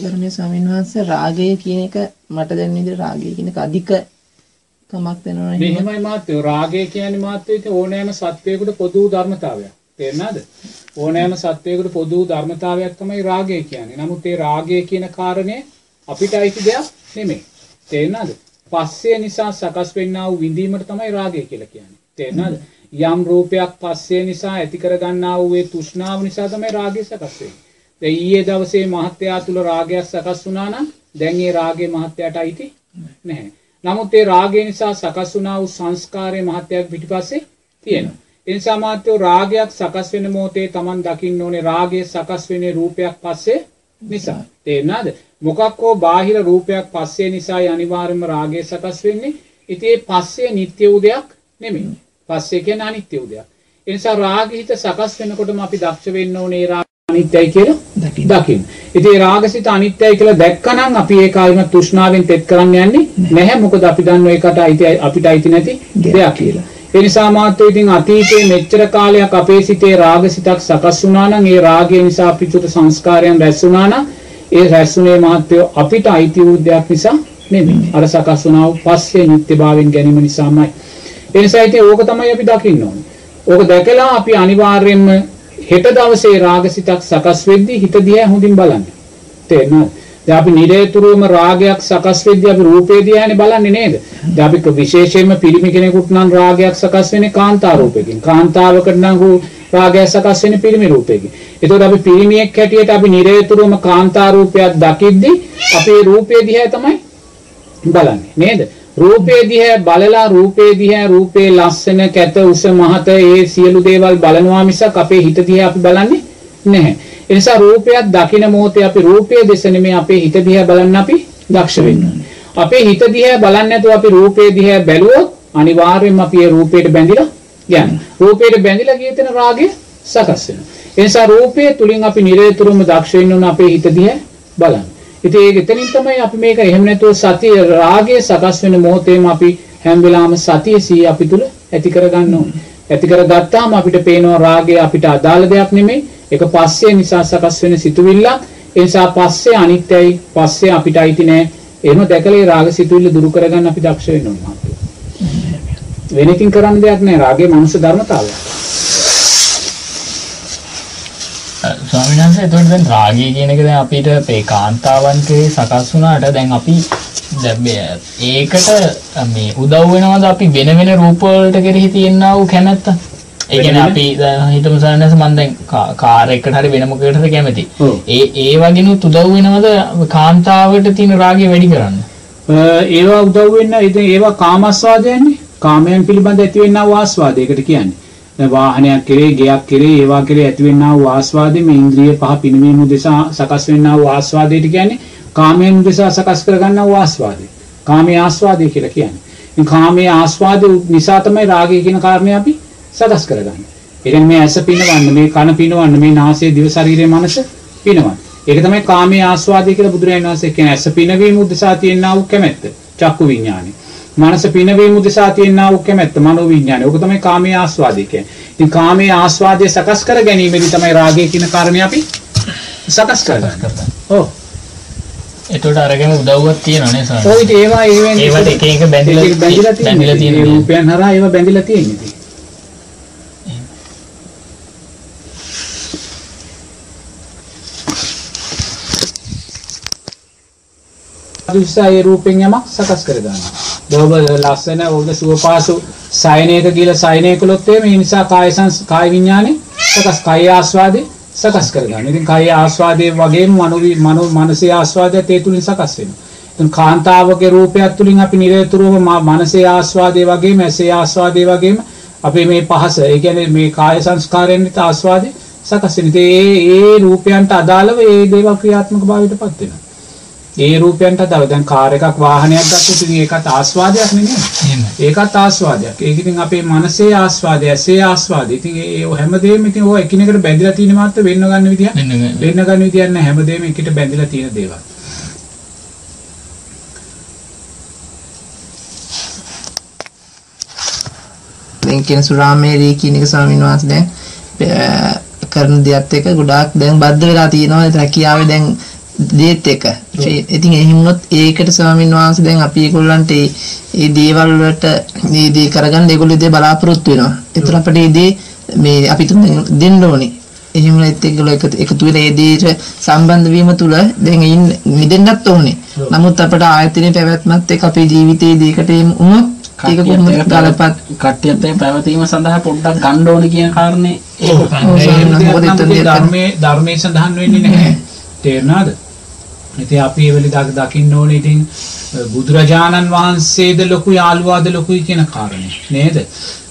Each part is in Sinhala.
ගරුණීය ස්වාමීන් වහන්සේ රාගය කියන එක මට දැනෙන විදිහට රාගය කියන එක අධික කමක් වෙනවා නේද? මෙහෙමයි මාත්‍යෝ රාගය කියන්නේ මාත්‍යෝ ඉතින් ඕනෑම සත්වයකට පොදු ධර්මතාවයක්. තේරෙනවද? ඕනෑම සත්වයකට පොදු ධර්මතාවයක් තමයි රාගය කියන්නේ. නමුත් ඒ රාගය කියන කාරණය අපිට අයිති දෙයක් නෙමෙයි. තේරෙනවද? පස්සේ නිසා සකස් වෙන්නා වූ විඳීමට තමයි රාගය කියලා කියන්නේ. තේරෙනවද? යම් රූපයක් පස්සේ නිසා ඇති කරගන්නා වූ ඒ තෘෂ්ණාව නිසා තමයි රාගය සකස් වෙන්නේ. දැන් ඊයේ දවසේ මහත්යා තුල රාගයක් සකස් වුණා නම් දැන් ඒ රාගේ මහත්යාට අයිති නැහැ. නමුත් ඒ රාගය නිසා සකස් වුණා වූ සංස්කාරයේ මහත්යක් පිටිපස්සේ තියෙනවා. ඒ නිසා මාත්‍යෝ රාගයක් සකස් වෙන මොහොතේ Taman දකින්න ඕනේ රාගය සකස් වෙන්නේ රූපයක් පස්සේ නිසා. තේරෙනවද? මොකක් හෝ බාහිර රූපයක් පස්සේ නිසායි අනිවාර්යයෙන්ම රාගය සකස් වෙන්නේ. ඉතින් ඒ පස්සේ නිට්ටය වූ දෙයක් නෙමෙයි. පස්සේ කියන්නේ අනිත්‍ය වූ දෙයක්. ඒ නිසා රාගහිත සකස් වෙනකොටම අපි දක්ෂ වෙන්න ඕනේ රාග අනිත්‍යයි කියලා දකින්න. ඉතින් ඒ රාගසිත අනිත්‍යයි කියලා දැක්කනම් අපි ඒක ආයිම තෘෂ්ණාවෙන් තෙත් කරන්න යන්නේ නැහැ. මොකද අපි දන්නවා ඒකට අයිති අපිට අයිති නැති දෙයක් කියලා. ඒ නිසා මාත්‍රෝ ඉතින් අතීතයේ මෙච්චර කාලයක් අපේ සිතේ රාගසිතක් සකස් වුණා නම් ඒ රාගය නිසා අපිට සංස්කාරයන් රැස් වුණා නම් ඒ රැස්ුනේ මාත්‍රෝ අපිට අයිති වූ දෙයක් නිසා නෙමෙයි. අර සකස් වුණා වූ පස්සේ නිත්‍යභාවයෙන් ගැනීම නිසාමයි. ඒ නිසා ඉතින් ඕක තමයි අපි දකින්න ඕනේ. ඕක දැකලා අපි අනිවාර්යයෙන්ම හෙට දවසේ රාගසිතක් සකස් වෙද්දී හිත දිහා හොඳින් බලන්න. තේරෙනවද? දැන් අපි නිරේතුරුවම රාගයක් සකස් වෙද්දී අපි රූපේ දිහානේ බලන්නේ නේද? දැන් අපි විශේෂයෙන්ම පිරිමි කෙනෙකුට නම් රාගයක් සකස් වෙන්නේ කාන්තා රූපයකින්. කාන්තාවකට නම් රාගයක් සකස් වෙන්නේ පිරිමි රූපයකින්. එතකොට අපි පිරිමියෙක් හැටියට අපි නිරේතුරුවම කාන්තා රූපයක් දකිද්දී අපේ රූපේ දිහා තමයි බලන්නේ නේද? රූපේ දිහා බලලා රූපේ දිහා රූපේ ලස්සන කැත උස මහත ඒ සියලු දේවල් බලනවා මිසක් අපේ හිත දිහා අපි බලන්නේ නැහැ. ඒ නිසා රූපයක් දකින මොහොතේ අපි රූපයේ දෙස නෙමෙයි අපේ හිත දිහා බලන්න අපි දක්ෂ වෙන්න අපේ හිත දිහා බලන්නේ නැතුව අපි රූපේ දිහා බැලුවොත් අනිවාර්යයෙන්ම අපි ඒ රූපයට බැඳිලා යනවා. රූපයට බැඳිලා ගිය තැන රාගය සකස් වෙනවා. ඒ නිසා රූපයේ තුලින් අපි නිරේතුරුවම දක්ෂ වෙන්න ඕන අපේ හිත දිහා බලන්න. ඉතින් එතනින් තමයි අපි මේක එහෙම නැතුව සතිය රාගයේ සකස් වෙන මොහොතේම අපි හැම වෙලාවම සතිය සී අපි තුල ඇති කරගන්න ඕනේ. ඇති කරගත්තාම අපිට පේනවා රාගය අපිට අදාළ දෙයක් නෙමෙයි. ඒක පස්සේ නිසා සකස් වෙන සිතුවිල්ලක්. ඒ නිසා පස්සේ අනිත්‍යයි පස්සේ අපිට අයිති නෑ. එහෙම දැකලා රාග සිතුවිල්ල දුරු කරගන්න අපි දක්ෂ වෙන්න ඕනේ. වෙන ඉතින් කරන්න දෙයක් නෑ. රාගයේ මනුෂ්‍ය ධර්මතාවය. ස්වාමීන් වහන්සේ එතකොට දැන් රාගය කියන එක දැන් අපිට මේ කාන්තාවන් කෙරේ සකස් වුණාට දැන් අපි ඒකට මේ උදව් වෙනවද අපි වෙන වෙන රූප වලට කෙරෙහි තියෙනා වූ කැමැත්ත? ඒ කියන්නේ අපි හිතමු සානස මම දැන් කාර් එකකට හරි වෙන මොකකටද කැමති. ඒ ඒ වගේනුත් උදව් වෙනවද කාන්තාවට තියෙන රාගය වැඩි කරන්න? ඒවා උදව් වෙන්න ඉතින් ඒවා කාමස්වාදයන්නේ. කාමයන් පිළිබඳ ඇතිවෙනා ආස්වාදයකට කියන්නේ. දැන් වාහනයක් කෙරේ, ගෙයක් කෙරේ, ඒවා කෙරේ ඇතිවෙනා වූ ආස්වාදෙ මේ ඉන්ද්‍රිය පහ පිනවීම උදෙසා සකස් වෙනා වූ ආස්වාදයට කියන්නේ කාමයන් උදෙසා සකස් කරගන්නා වූ ආස්වාදය. කාමයේ ආස්වාදය කියලා කියන්නේ. ඉතින් කාමයේ ආස්වාදය නිසා තමයි රාගය කියන කාරණේ අපි සකස් කරගන්නේ. ඒ කියන්නේ මේ ඇස පිනවන්න, මේ කන පිනවන්න, මේ නාසය, දිව, ශරීරය, මනස පිනවන්න. ඒක තමයි කාමයේ ආස්වාදය කියලා බුදුරජාණන් වහන්සේ කියන්නේ. ඇස පිනවීම උදෙසා තියෙනා වූ කැමැත්ත, චක්කු විඥානය. මනස පිනවීම උදෙසා තියෙනා වූ කැමැත්ත, මනෝ විඥානය. ඕක තමයි කාමයේ ආස්වාදය කියන්නේ. ඉතින් කාමයේ ආස්වාදය සකස් කර ගැනීමෙදි තමයි රාගය කියන කාරණේ අපි සකස් කරගන්නේ. ඔව්. එතකොට අරගෙන උදව්වක් තියෙනවා නේ සාරා. ඔය ඉතින් ඒවා ඒවෙන් ඒවට එක එක බැඳිලා බැඳිලා. ඒ රූපයන් හරහා ඒවා බැඳිලා තියෙන්නේ. ඒ රූපෙන් යමක් සකස් කර ගන්නවා. බොහොම ලස්සන ඕක සුවපාසු සයනයක කියලා සයනය කළොත් එහෙම ඒ නිසා කාය සංස් කාය විඥානේ සකස් කාය ආස්වාදේ සකස් කර ගන්න. ඉතින් කාය ආස්වාදයේ වගේම මනෝ මනෝ මනසේ ආස්වාදයත් ඒ තුලින් සකස් වෙනවා. ඉතින් කාන්තාවගේ රූපයක් තුලින් අපි නිරතුරුවම ම- මනසේ ආස්වාදයේ වගේම ඇසේ ආස්වාදයේ වගේම අපේ මේ පහස ඒ කියන්නේ මේ කාය සංස්කාරයෙන් විත ආස්වාදේ සකස් වෙන. ඉතින් ඒ ඒ රූපයන්ට අදාළව ඒ දේවල් ක්‍රියාත්මක භාවයටපත් වෙනවා. ඒ රූපයන්ට අදාළ දැන් කාර් එකක් වාහනයක් ගත්තොත් ඉතින් ඒකත් ආස්වාදයක් නෙමෙයි. එහෙමයි. ඒකත් ආස්වාදයක්. ඒක ඉතින් අපේ මනසේ ආස්වාදය, ඇසේ ආස්වාදය. ඉතින් ඒ හැමදේම ඉතින් ඔය එකිනෙකට බැඳිලා තියෙන මාත්‍ර වෙන්න ගන්න විදිය. වෙන්න ගන්න. විදියක් නැහැ. හැමදේම එකට බැඳිලා තියෙන දේවල්. දැන් කියන සුරාමේරී කියන එක ස්වාමීන් වහන්සේ දැන් කරන දෙයත් එක ගොඩාක් දැන් බද්ධ වෙලා තියෙනවා. රැකියාවේ දැන් දේත් එක. ඉතින් එහෙම වුණොත් ඒකට ස්වාමීන් වහන්සේ දැන් අපි ඒගොල්ලන්ට ඒ දේවල් වලට මේ දේ කරගන්න ඒගොල්ලෝ දේ බලාපොරොත්තු වෙනවා. ඒතර අපිට ඒ දේ මේ අපි තුන් දෙන්න ඕනේ. එහෙම නැත්නම් ඒගොල්ලෝ එකතු එකතු වෙලා ඒ දේට සම්බන්ධ වීම තුල දැන් ඉන්න මිදෙන්නත් ඕනේ. නමුත් අපිට ආයතනයේ පැවැත්මත් එක්ක අපේ ජීවිතයේ දේකට එමු වුණොත් ඒක කොහොමද ගලපත් කට්ටියත් ඒ පැවතීම සඳහා පොඩ්ඩක් ගන්න ඕනේ කියන කාරණේ ඒක ධර්මයේ ධර්මයේ සඳහන් වෙන්නේ නැහැ. තේරුණාද? ඉතින් අපි ඒ වෙලේ දක- දකින්න ඕනේ ඉතින් අ, බුදුරජාණන් වහන්සේද ලොකු යාළුවාද ලොකුයි කියන කාරණේ නේද?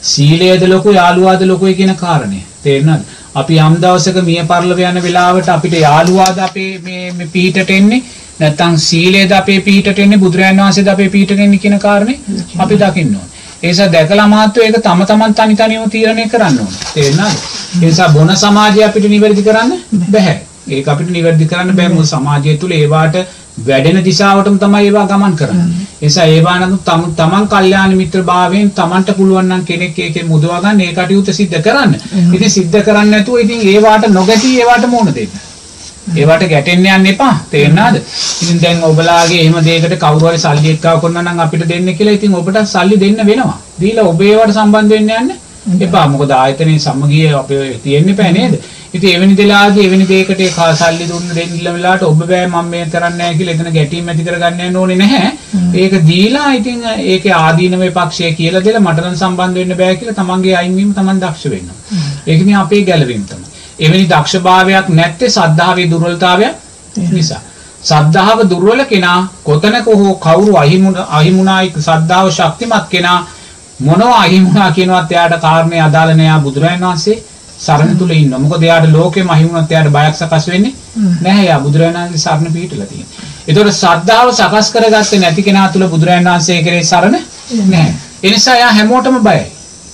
සීලයද ලොකු යාළුවාද ලොකුයි කියන කාරණේ. තේරුණාද? අපි යම් දවසක මිය පරලව යන වෙලාවට අපිට යාළුවාද අපේ මේ මේ පිහිටට එන්නේ නැත්නම් සීලයද අපේ පිහිටට එන්නේ බුදුරජාණන් වහන්සේද අපේ පිහිටට එන්නේ කියන කාරණේ අපි දකින්න ඕනේ. ඒ නිසා දැකලා මාත්‍රෝ ඒක තම තමන් තනි තනියම තීරණය කරන්න ඕනේ. තේරුණාද? ඒ නිසා බොන සමාජය අපිට නිවැරදි කරන්න බැහැ. ඒක අපිට නිවැරදි කරන්න බෑ. මොකද සමාජය තුල ඒවාට වැඩෙන දිශාවටම තමයි ඒවා ගමන් කරන්නේ. ඒ නිසා ඒවා නම් තම තමන් කල්යාණ මිත්‍ර භාවයෙන් තමන්ට පුළුවන් නම් කෙනෙක් ඒකේ මුදවා ගන්න ඒ කටයුත්ත සිද්ධ කරන්න. ඉතින් සිද්ධ කරන්නේ නැතුව ඉතින් ඒවාට නොගැටි ඒවාට මුණ දෙන්න. ඒවට ගැටෙන්න යන්න එපා. තේරෙනවද ඉතින් දැන් ඔබලාගේ එහෙම දෙයකට කවුරු හරි සල්ලි එක්කව කරනවා නම් අපිට දෙන්න කියලා ඉතින් ඔබට සල්ලි දෙන්න වෙනවා. දීලා ඔබ ඒවට සම්බන්ධ වෙන්න යන්න එපා. මොකද ආයතනයේ සමගිය අපේ තියෙන්න එපා නේද ඉතින් එවැනි දෙලාගේ එවැනි දෙයකට ඒ සල්ලි දුන්න දෙන්න වෙලාවට ඔබ බෑ මම මේ කරන්නේ නැහැ කියලා එතන ගැටීම් ඇති කරගන්න ඕනේ නැහැ. ඒක දීලා ඉතින් ඒකේ ආදීනමේ පක්ෂය කියලා දෙලා මට නම් සම්බන්ධ වෙන්න බෑ කියලා තමන්ගේ අයින් වීම තමන් දක්ෂ වෙන්න. ඒක ඉතින් අපේ ගැළවීම තමයි. එවැනි දක්ෂභාවයක් නැත්තේ සද්ධාවේ දුර්වලතාවය නිසා. සද්ධාව දුර්වල කෙනා කොතනක හෝ කවුරු අහිමුණ අහිමුණායි සද්ධාව ශක්තිමත් කෙනා මොනවා අහිමුණා කියනවත් එයාට කාරණේ අදාළ නෑ බුදුරජාණන් වහන්සේ සරණ තුල ඉන්න. මොකද එයාට ලෝකෙම අහිමුණත් එයාට බයක් සකස් වෙන්නේ නැහැ. එයා බුදුරජාණන් වහන්සේ සරණ පිහිටලා තියෙනවා. ඒතකොට සද්ධාව සකස් කරගත්තේ නැති කෙනා තුල බුදුරජාණන් වහන්සේ කෙරේ සරණ නැහැ. ඒ නිසා එයා හැමෝටම බයයි.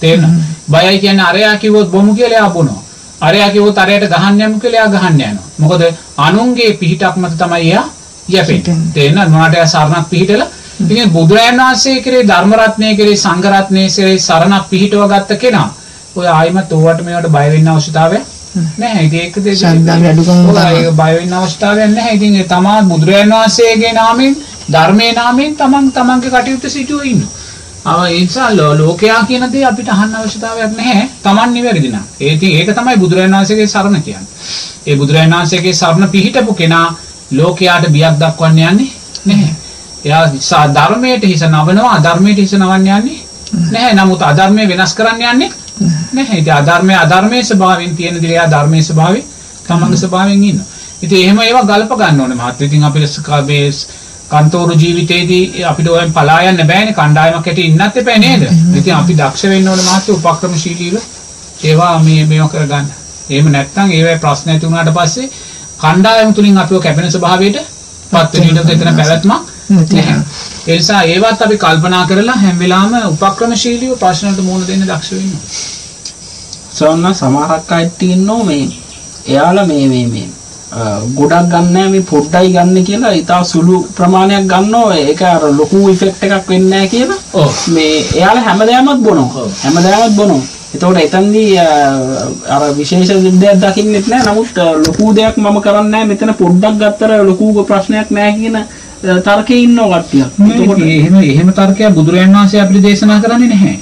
තේරෙනවද? බයයි කියන්නේ අරයා කිව්වොත් බොමු කියලා එයා බොනවා. අරයා කිව්වොත් අරයට ගහන්න යමු කියලා එයා ගහන්න යනවා. මොකද අනුන්ගේ පිහිටක් මත තමයි එයා යැපෙන්නේ. තේරෙනවද? මොනවාට එයා සරණක් පිහිටලා ඉතින් බුදුරජාණන් වහන්සේ කෙරේ ධර්ම රත්නය කෙරේ සංඝ රත්නය කෙරේ සරණක් පිහිටව ගත්ත කෙනා ඔය ආයිමත් ඕවට මේවට බය වෙන්න අවශ්‍යතාවයක් නැහැ. ඉතින් ඒක දෙක ශ්‍රද්ධාවේ අඩුකම තමයි. ඒක බය වෙන්න අවශ්‍යතාවයක් නැහැ. ඉතින් ඒ තමා බුදුරජාණන් වහන්සේගේ නාමයෙන් ධර්මයේ නාමයෙන් තමන් තමන්ගේ කටයුතු සිදුව ඉන්නවා. අව ඒ නිසා ලෝකයා කියන දේ අපිට අහන්න අවශ්‍යතාවයක් නැහැ. තමන් නිවැරදි නම්. ඒ ඉතින් ඒක තමයි බුදුරජාණන් වහන්සේගේ සරණ කියන්නේ. ඒ බුදුරජාණන් වහන්සේගේ සරණ පිහිටපු කෙනා ලෝකයාට බියක් දක්වන්න යන්නේ නැහැ. එයා ධර්මයට හිස නවනවා අධර්මයට හිස නවන්න යන්නේ නැහැ. නමුත් අධර්මය වෙනස් කරන්න යන්නේ නැහැ. ඉතින් අධර්මය අධර්මයේ ස්වභාවයෙන් තියෙන දේ එයා ධර්මයේ ස්වභාවයෙන් තමන්ගේ ස්වභාවයෙන් ඉන්නවා. ඉතින් එහෙම ඒවා ගල්ප ගන්න ඕනේ මහත්තයා. ඉතින් අපිට මේ කන්තෝරු ජීවිතේදී අපිට ඔයෙන් පලා යන්න බෑනේ කණ්ඩායමක් ඇටි ඉන්නත් එපා නේද? ඉතින් අපි දක්ෂ වෙන්න ඕනේ මහත්තයා උපක්‍රමශීලීව ඒවා මේ මේවා කරගන්න. එහෙම නැත්නම් ඒවයි ප්‍රශ්න ඇති වුණාට පස්සේ කණ්ඩායම තුලින් අපිව කැපෙන ස්වභාවයට පත් වෙන ඊට එතන පැවැත්මක් නැහැ. ඒ නිසා ඒවත් අපි කල්පනා කරලා හැම වෙලාවෙම උපක්‍රමශීලීව ප්‍රශ්නවලට මුහුණ දෙන්න දක්ෂ වෙන්න ඕනේ. සවන්න සමහරක් අයිට ඉන්නවා මේ එයාලා මේ මේ මේ ගොඩක් ගන්න මේ පොඩ්ඩයි ගන්න කියලා ඉතා සුළු ප්‍රමාණයක් ගන්නවා ඒක අර ලොකු ඉෆෙක්ට් එකක් වෙන්නේ නැහැ කියලා ඔව්. මේ එයාලා හැමදාමත් බොනවා. හැමදාමත් බොනවා එතකොට එතනදී අර විශේෂ දෙයක් දකින්නෙත් නැහැ නමුත් ලොකු දෙයක් මම කරන්නේ නැහැ මෙතන පොඩ්ඩක් ගත්තර ලොකු ප්‍රශ්නයක් නැහැ කියන අ, තර්කේ ඉන්නවා කට්ටියක් එතකොට එහෙම එහෙම තර්කයක් බුදුරජාණන් වහන්සේ අපිට දේශනා කරන්නේ නැහැ.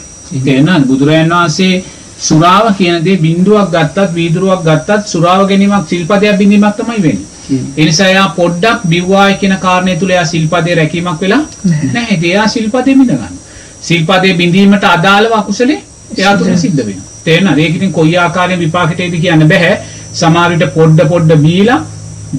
තේරෙනවද? බුදුරජාණන් වහන්සේ සුරාව කියන දේ බිඳුවක් ගත්තත් වීදුරුවක් ගත්තත් සුරාව ගැනීමක් සිල්පදයක් බිඳීමක් තමයි වෙන්නේ. ඒ නිසා එයා පොඩ්ඩක් බිව්වායි කියන කාරණේ තුල එයා සිල්පදේ රැකීමක් වෙලා නැහැ. ඒ එයා සිල්පදේ බිඳ ගන්න. සිල්පදේ බිඳීමට අදාළව අකුසලේ එයා තුල සිද්ධ වෙනවා. තේරෙනවද? ඒක ඉතින් කොයි ආකාරයෙන් විපාකෙටද කියන්න බෑ. සමහර විට පොඩ්ඩ පොඩ්ඩ බීලා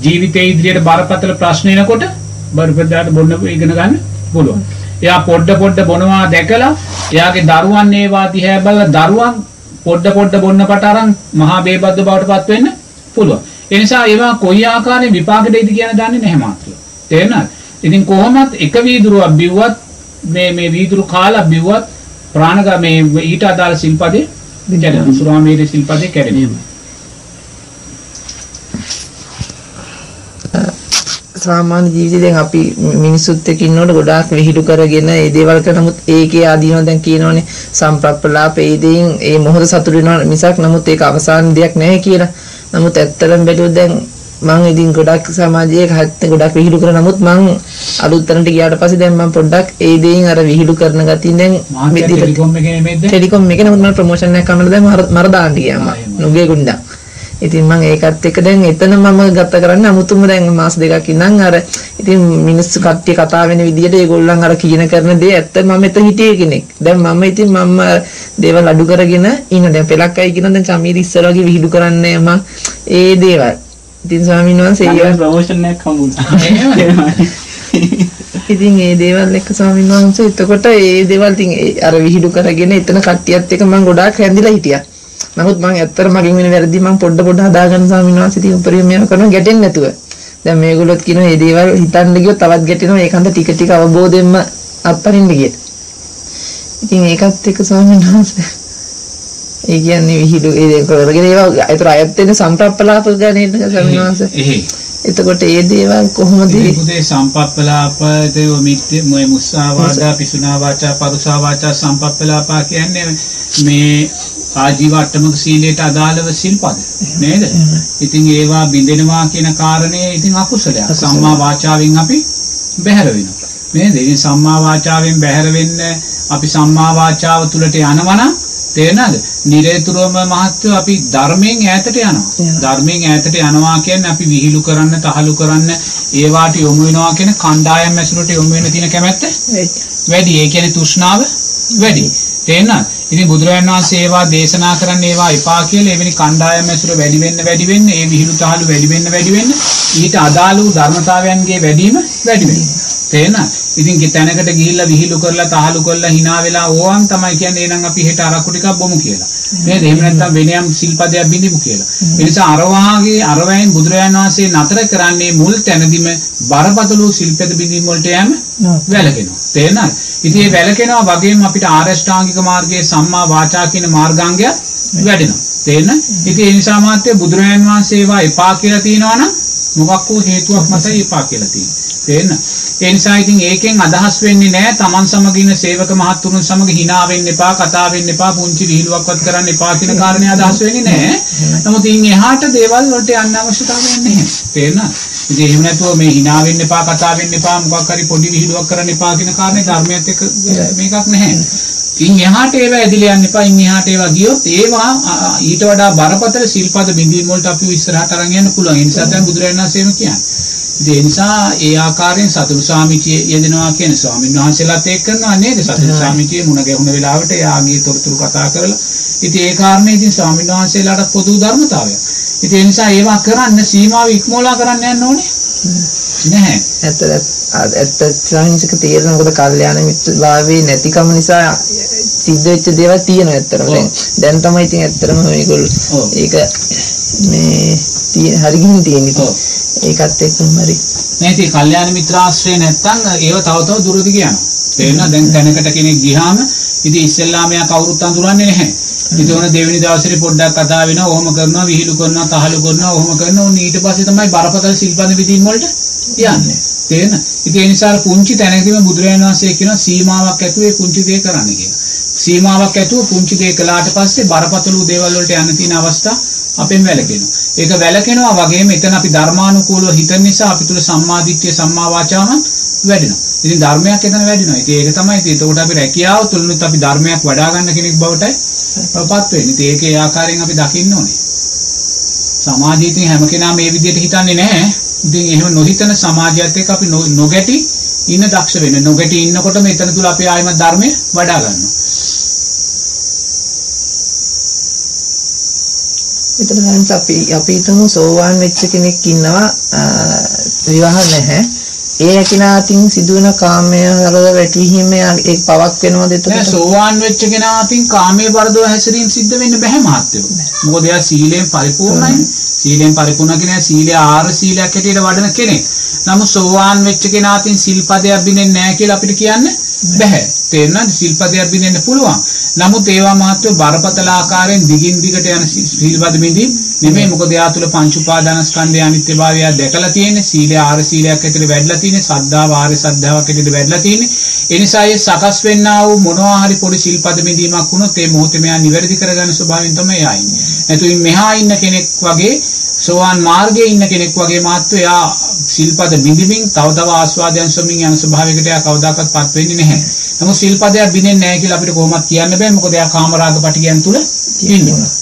ජීවිතේ ඉදිරියට බරපතල ප්‍රශ්න එනකොට බරපතලට බොන්න ඉගෙන ගන්න පුළුවන්. එයා පොඩ්ඩ පොඩ්ඩ බොනවා දැකලා එයාගේ දරුවන් ඒවා දිහා බලලා දරුවන් පොඩ්ඩ පොඩ්ඩ බොන්න පට අරන් මහා බේබද්ද බවට පත් වෙන්න පුළුවන්. ඒ නිසා ඒවා කොයි ආකාරයෙන් විපාක දෙයිද කියන දන්නේ නැහැ මාත්‍ර. තේරෙනවද? ඉතින් කොහොමත් එක වීදුරුවක් බිව්වත් මේ මේ වීදුරු කාලා බිව්වත් ප්‍රාණග මේ ඊට අදාළ සිල්පදේ කැඩෙනවා. සුරාමේරේ සිල්පදේ කැඩෙනවා. සාමාන්‍ය ජීවිතේ දැන් අපි මිනිස්සුත් එක්ක ඉන්නකොට ගොඩාක් විහිළු කරගෙන ඒ දේවල් කරන නමුත් ඒකේ ආදීනව දැන් කියනෝනේ සම්ප්‍රප්පලාප ඒ දෙයින් ඒ මොහොත සතුට වෙනවා මිසක් නමුත් ඒක අවසාන දෙයක් නැහැ කියලා. නමුත් ඇත්තටම බැලුවොත් දැන් මම ඉතින් ගොඩක් සමාජයේ හැත්ත ගොඩක් විහිළු කරන නමුත් මම අලුත් තැනට ගියාට පස්සේ දැන් මම පොඩ්ඩක් ඒ දේෙන් අර විහිළු කරන ගතියෙන් දැන් ටෙලිකොම් එකේ නෙමෙයිද? ටෙලිකොම් එකේ නමුත් මම ප්‍රොමෝෂන් එකක් කරන්න දැන් මර දාන්න ගියා මම නුගේ ගුණ්ඩා ඉතින් මම ඒකත් එක්ක දැන් එතන මම ගත කරන්නේ අමුතුම දැන් මාස දෙකක් ඉඳන් අර ඉතින් මිනිස්සු කට්ටිය කතා වෙන විදිහට ඒගොල්ලන් අර කියන කරන දේ ඇත්ත මම එතන හිටියේ කෙනෙක්. දැන් මම ඉතින් මම දේවල් අඩු කරගෙන ඉන්න දැන් පෙලක් අය කියන දැන් චමීර ඉස්සර වගේ විහිළු කරන්නේ මම ඒ දේවල්. ඉතින් ස්වාමීන් වහන්සේ ඒවා ප්‍රමෝෂන් එකක් හම්බුණා ඉතින් ඒ දේවල් එක්ක ස්වාමීන් වහන්සේ එතකොට ඒ දේවල් ඉතින් අර විහිළු කරගෙන එතන කට්ටියත් එක්ක මම ගොඩාක් රැඳිලා හිටියා. නමුත් මම ඇත්තට මගෙන් වෙන වැරදි මම පොඩ පොඩ හදාගන්න ස්වාමීන් වහන්සේ ඉතින් උපරිම මේවා කරනවා ගැටෙන්නේ නැතුව. දැන් මේගොල්ලොත් කියනවා මේ දේවල් හිතන්න ගියොත් තවත් ගැටෙනවා ඒකන්ද ටික ටික අවබෝධයෙන්ම අත්හරින්න ගියත්. ඉතින් ඒකත් එක්ක ස්වාමීන් වහන්සේ ඒ කියන්නේ විහිළු ඒ දේ කරගෙන ඒවා ඒතර අයත් වෙන සම්ප්‍රප්පලාප ගණේට ස්වාමීන් වහන්සේ. එහේ එතකොට ඒ දේවල් කොහොමද ඉතින් පුතේ සම්පප්පලාපද මිත්‍ය මොය මුස්සාවාදා පිසුනා වාචා පරුසා වාචා සම්පප්පලාපා කියන්නේ මේ ආජීවට්ටමක සීලයට අදාළව සිල්පද නේද? ඉතින් ඒවා බින්දෙනවා කියන කාරණේ ඉතින් අකුසලයක්. සම්මා වාචාවෙන් අපි බැහැර වෙනවා. නේද? ඉතින් සම්මා වාචාවෙන් බැහැර වෙන්න අපි සම්මා වාචාව තුලට යනවනම් තේරෙනවද? නිරේතුරුවම මහත්වෝ අපි ධර්මයෙන් ඈතට යනවා. ධර්මයෙන් ඈතට යනවා කියන්නේ අපි විහිළු කරන්න, තහළු කරන්න, ඒවාට යොමු වෙනවා කියන කණ්ඩායම් ඇසුරට යොමු වෙන්න තියෙන කැමැත්ත වැඩි. ඒ කියන්නේ තෘෂ්ණාව වැඩි. තේරෙනවද? ඉතින් බුදුරජාණන් වහන්සේ ඒවා දේශනා කරන්න ඒවා එපා කියලා එවැනි කණ්ඩායම් ඇසුර වැඩි වෙන්න වැඩි වෙන්න ඒ විහිළු තහළු වැඩි වෙන්න වැඩි වෙන්න ඊට අදාළ වූ ධර්මතාවයන්ගේ වැඩිම වැඩි වෙනවා. තේරෙනවද? ඉතින් තැනකට ගිහිල්ලා විහිළු කරලා තහළු කරලා hina වෙලා ඕවන් තමයි කියන්නේ එහෙනම් අපි හෙට අරක්කු ටිකක් බොමු කියලා. නේද? එහෙම නැත්නම් වෙනයම් සිල්පදයක් බිඳිමු කියලා. ඒ නිසා අරවාගේ අරවැයෙන් බුදුරජාණන් වහන්සේ නතර කරන්නේ මුල් තැනදිම බරපතල වූ සිල්පද බිඳීම් වලට යෑම වැළකෙනවා. තේරෙනවද? ඉතින් මේ වැළකෙනවා වගේම අපිට ආරෂ්ඨාංගික මාර්ගයේ සම්මා වාචා කියන මාර්ගාංගය වැඩෙනවා. තේරෙන? ඉතින් ඒ නිසා මාත්‍ය බුදුරජාණන් වහන්සේ ඒවා එපා කියලා තියනවා නම් මොකක් වූ හේතුවක් මතයි එපා කියලා තියෙන්නේ. තේරෙන? ඒ නිසා ඉතින් ඒකෙන් අදහස් වෙන්නේ නැහැ Taman සමග ඉන්න සේවක මහත්තුරුන් සමග hina වෙන්න එපා, කතා වෙන්න එපා, පුංචි විහිළුවක්වත් කරන්න එපා කියන කාරණේ අදහස් වෙන්නේ නැහැ. නමුත් ඉන් එහාට දේවල් වලට යන්න අවශ්‍යතාවයක් නැහැ. තේරෙනවද? ඉතින් එහෙම නැතුව මේ hina වෙන්න එපා, කතා වෙන්න එපා, මොකක් හරි පොඩි විහිළුවක් කරන්න එපා කියන කාරණේ ධර්මයත් එක්ක මේකක් නැහැ. ඉන් එහාට ඒවා ඇදිලා යන්න එපා. ඉන් එහාට ඒවා ගියොත් ඒවා ඊට වඩා බරපතල සිල්පද බිඳීම් වලට අපිව ඉස්සරහට අරන් යන්න පුළුවන්. ඒ නිසා තමයි බුදුරජාණන් වහන්සේම කියන්නේ. ඒ නිසා ඒ ආකාරයෙන් සතුරු සාමිචිය යෙදෙනවා කියන ස්වාමීන් වහන්සේලාත් ඒක කරනවා නේද? සතුරු සාමිචිය මුණ ගැහුණ වෙලාවට එයාගේ තොරතුරු කතා කරලා. ඉතින් ඒ කාරණේ ඉතින් ස්වාමීන් වහන්සේලාට පොදු ධර්මතාවයක්. ඉතින් ඒ නිසා ඒවා කරන්න සීමාව ඉක්මවලා කරන්න යන්න ඕනේ. නැහැ. ඇත්ත ඇත්ත. ස්වාමීන්සක තේරෙන මොකද කල්යාණ මිත්‍රභාවයේ නැතිකම නිසා සිද්ධ වෙච්ච දේවල් තියෙනවා ඇත්තටම. දැන් තමයි ඉතින් ඇත්තටම මේගොල්ලෝ ඒක මේ තියෙන හරි ගිහින් තියෙන්නේ ඒකත් එක්කම හරි. නෑ ඉතින් කල්යාණ මිත්‍රාශ්‍රය නැත්තම් ඒව තව තව දුරදි යනවා. තේරෙනවද දැන් තැනකට කෙනෙක් ගියාම ඉතින් ඉස්සෙල්ලාම එයා කවුරුත් අඳුරන්නේ නැහැ ඉතින් ඕන දෙවෙනි දවසේ පොඩ්ඩක් කතා වෙනවා ඔහොම කරනවා විහිළු කරනවා තහළු කරනවා ඔහොම කරනවා උන් ඊට පස්සේ තමයි බරපතල සිල්පද විදීන් වලට යන්නේ තේරෙන ඉතින් ඒ නිසා පුංචි තැනකදීම බුදුරජාණන් වහන්සේ කියන සීමාවක් ඇතුවේ පුංචි දේ කරන්න කියලා සීමාවක් ඇතුව පුංචි දේ කළාට පස්සේ බරපතල දේවල් වලට යන්න තියෙන අවස්ථා අපෙන් වැළකෙනවා. ඒක වැළකෙනවා වගේම එතන අපි ධර්මානුකූලව හිතන නිසා අපි තුල සම්මාදිට්ඨිය සම්මා වාචාම වැඩෙනවා. ඉතින් ධර්මයක් එතන වැඩිනවා. ඉතින් ඒක තමයි ඉතින් එතකොට අපි රැකියාව තුලනුත් අපි ධර්මයක් වඩා ගන්න කෙනෙක් බවටයි පත් වෙන්නේ. ඉතින් ඒකේ ආකාරයෙන් අපි දකින්න ඕනේ. සමාජයේ ඉතින් හැම කෙනා මේ විදිහට හිතන්නේ නැහැ. ඉතින් එහෙම නොහිතන සමාජයත් එක්ක අපි නොගැටි ඉන්න දක්ෂ වෙන්න. නොගැටි ඉන්නකොට මෙතන තුල අපි ආයිමත් ධර්මය වඩා ගන්නවා. එතන දැන් අපි අපි හිතමු සෝවාන් වෙච්ච කෙනෙක් ඉන්නවා විවාහ නැහැ. ඒ ඇකිනාතින් සිදුවන කාමය හරව වැටවීම ඒ පවක් වෙනවද එතකොට? නෑ සෝවාන් වෙච්ච කෙනාටින් කාමයේ වර්ධව හැසිරීම සිද්ධ වෙන්න බෑ මහත්තයෝ. මොකද එයා සීලයෙන් පරිපූර්ණයි. සීලයෙන් පරිපූර්ණ කෙනා සීලය ආර සීලයක් හැටියට වඩන කෙනෙක්. නමුත් සෝවාන් වෙච්ච කෙනාටින් සිල්පදයක් බින්දෙන්නේ නැහැ කියලා අපිට කියන්න බෑ. තේරෙනවද? සිල්පදයක් බින්දෙන්න පුළුවන්. නමුත් ඒවා මාත්‍ර බරපතල ආකාරයෙන් දිගින් දිගට යන සීල්පද බින්දීම් නෙමෙයි මොකද එයා තුල පංච උපාදානස්කන්ධය අනිත්‍යභාවය දැකලා තියෙන්නේ සීලය ආර සීලයක් ඇතුළේ වැඩිලා තියෙන්නේ සද්ධාව ආර්ය සද්ධාවක් ඇතුළේ වැඩිලා තියෙන්නේ ඒ නිසා ඒ සකස් වෙන්නා වූ මොනවා හරි පොඩි සීල්පද බින්දීමක් වුණොත් ඒ මොහොතේ මෙයා නිවැරදි කරගන්න ස්වභාවයෙන් තමයි එයා ඉන්නේ නැතු මෙහා ඉන්න කෙනෙක් වගේ සෝවාන් මාර්ගයේ ඉන්න කෙනෙක් වගේ මාත්තු එයා සිල්පද බිඳිමින් තව තව ආස්වාදයන් සොමින් යන ස්වභාවයකට එයා කවදාකවත් පත් වෙන්නේ නැහැ. නමුත් සිල්පදයක් බිඳෙන්නේ නැහැ කියලා අපිට කොහොමත් කියන්න බෑ. මොකද එයා කාමරාග පටිගයන් තුල ඉන්නවා.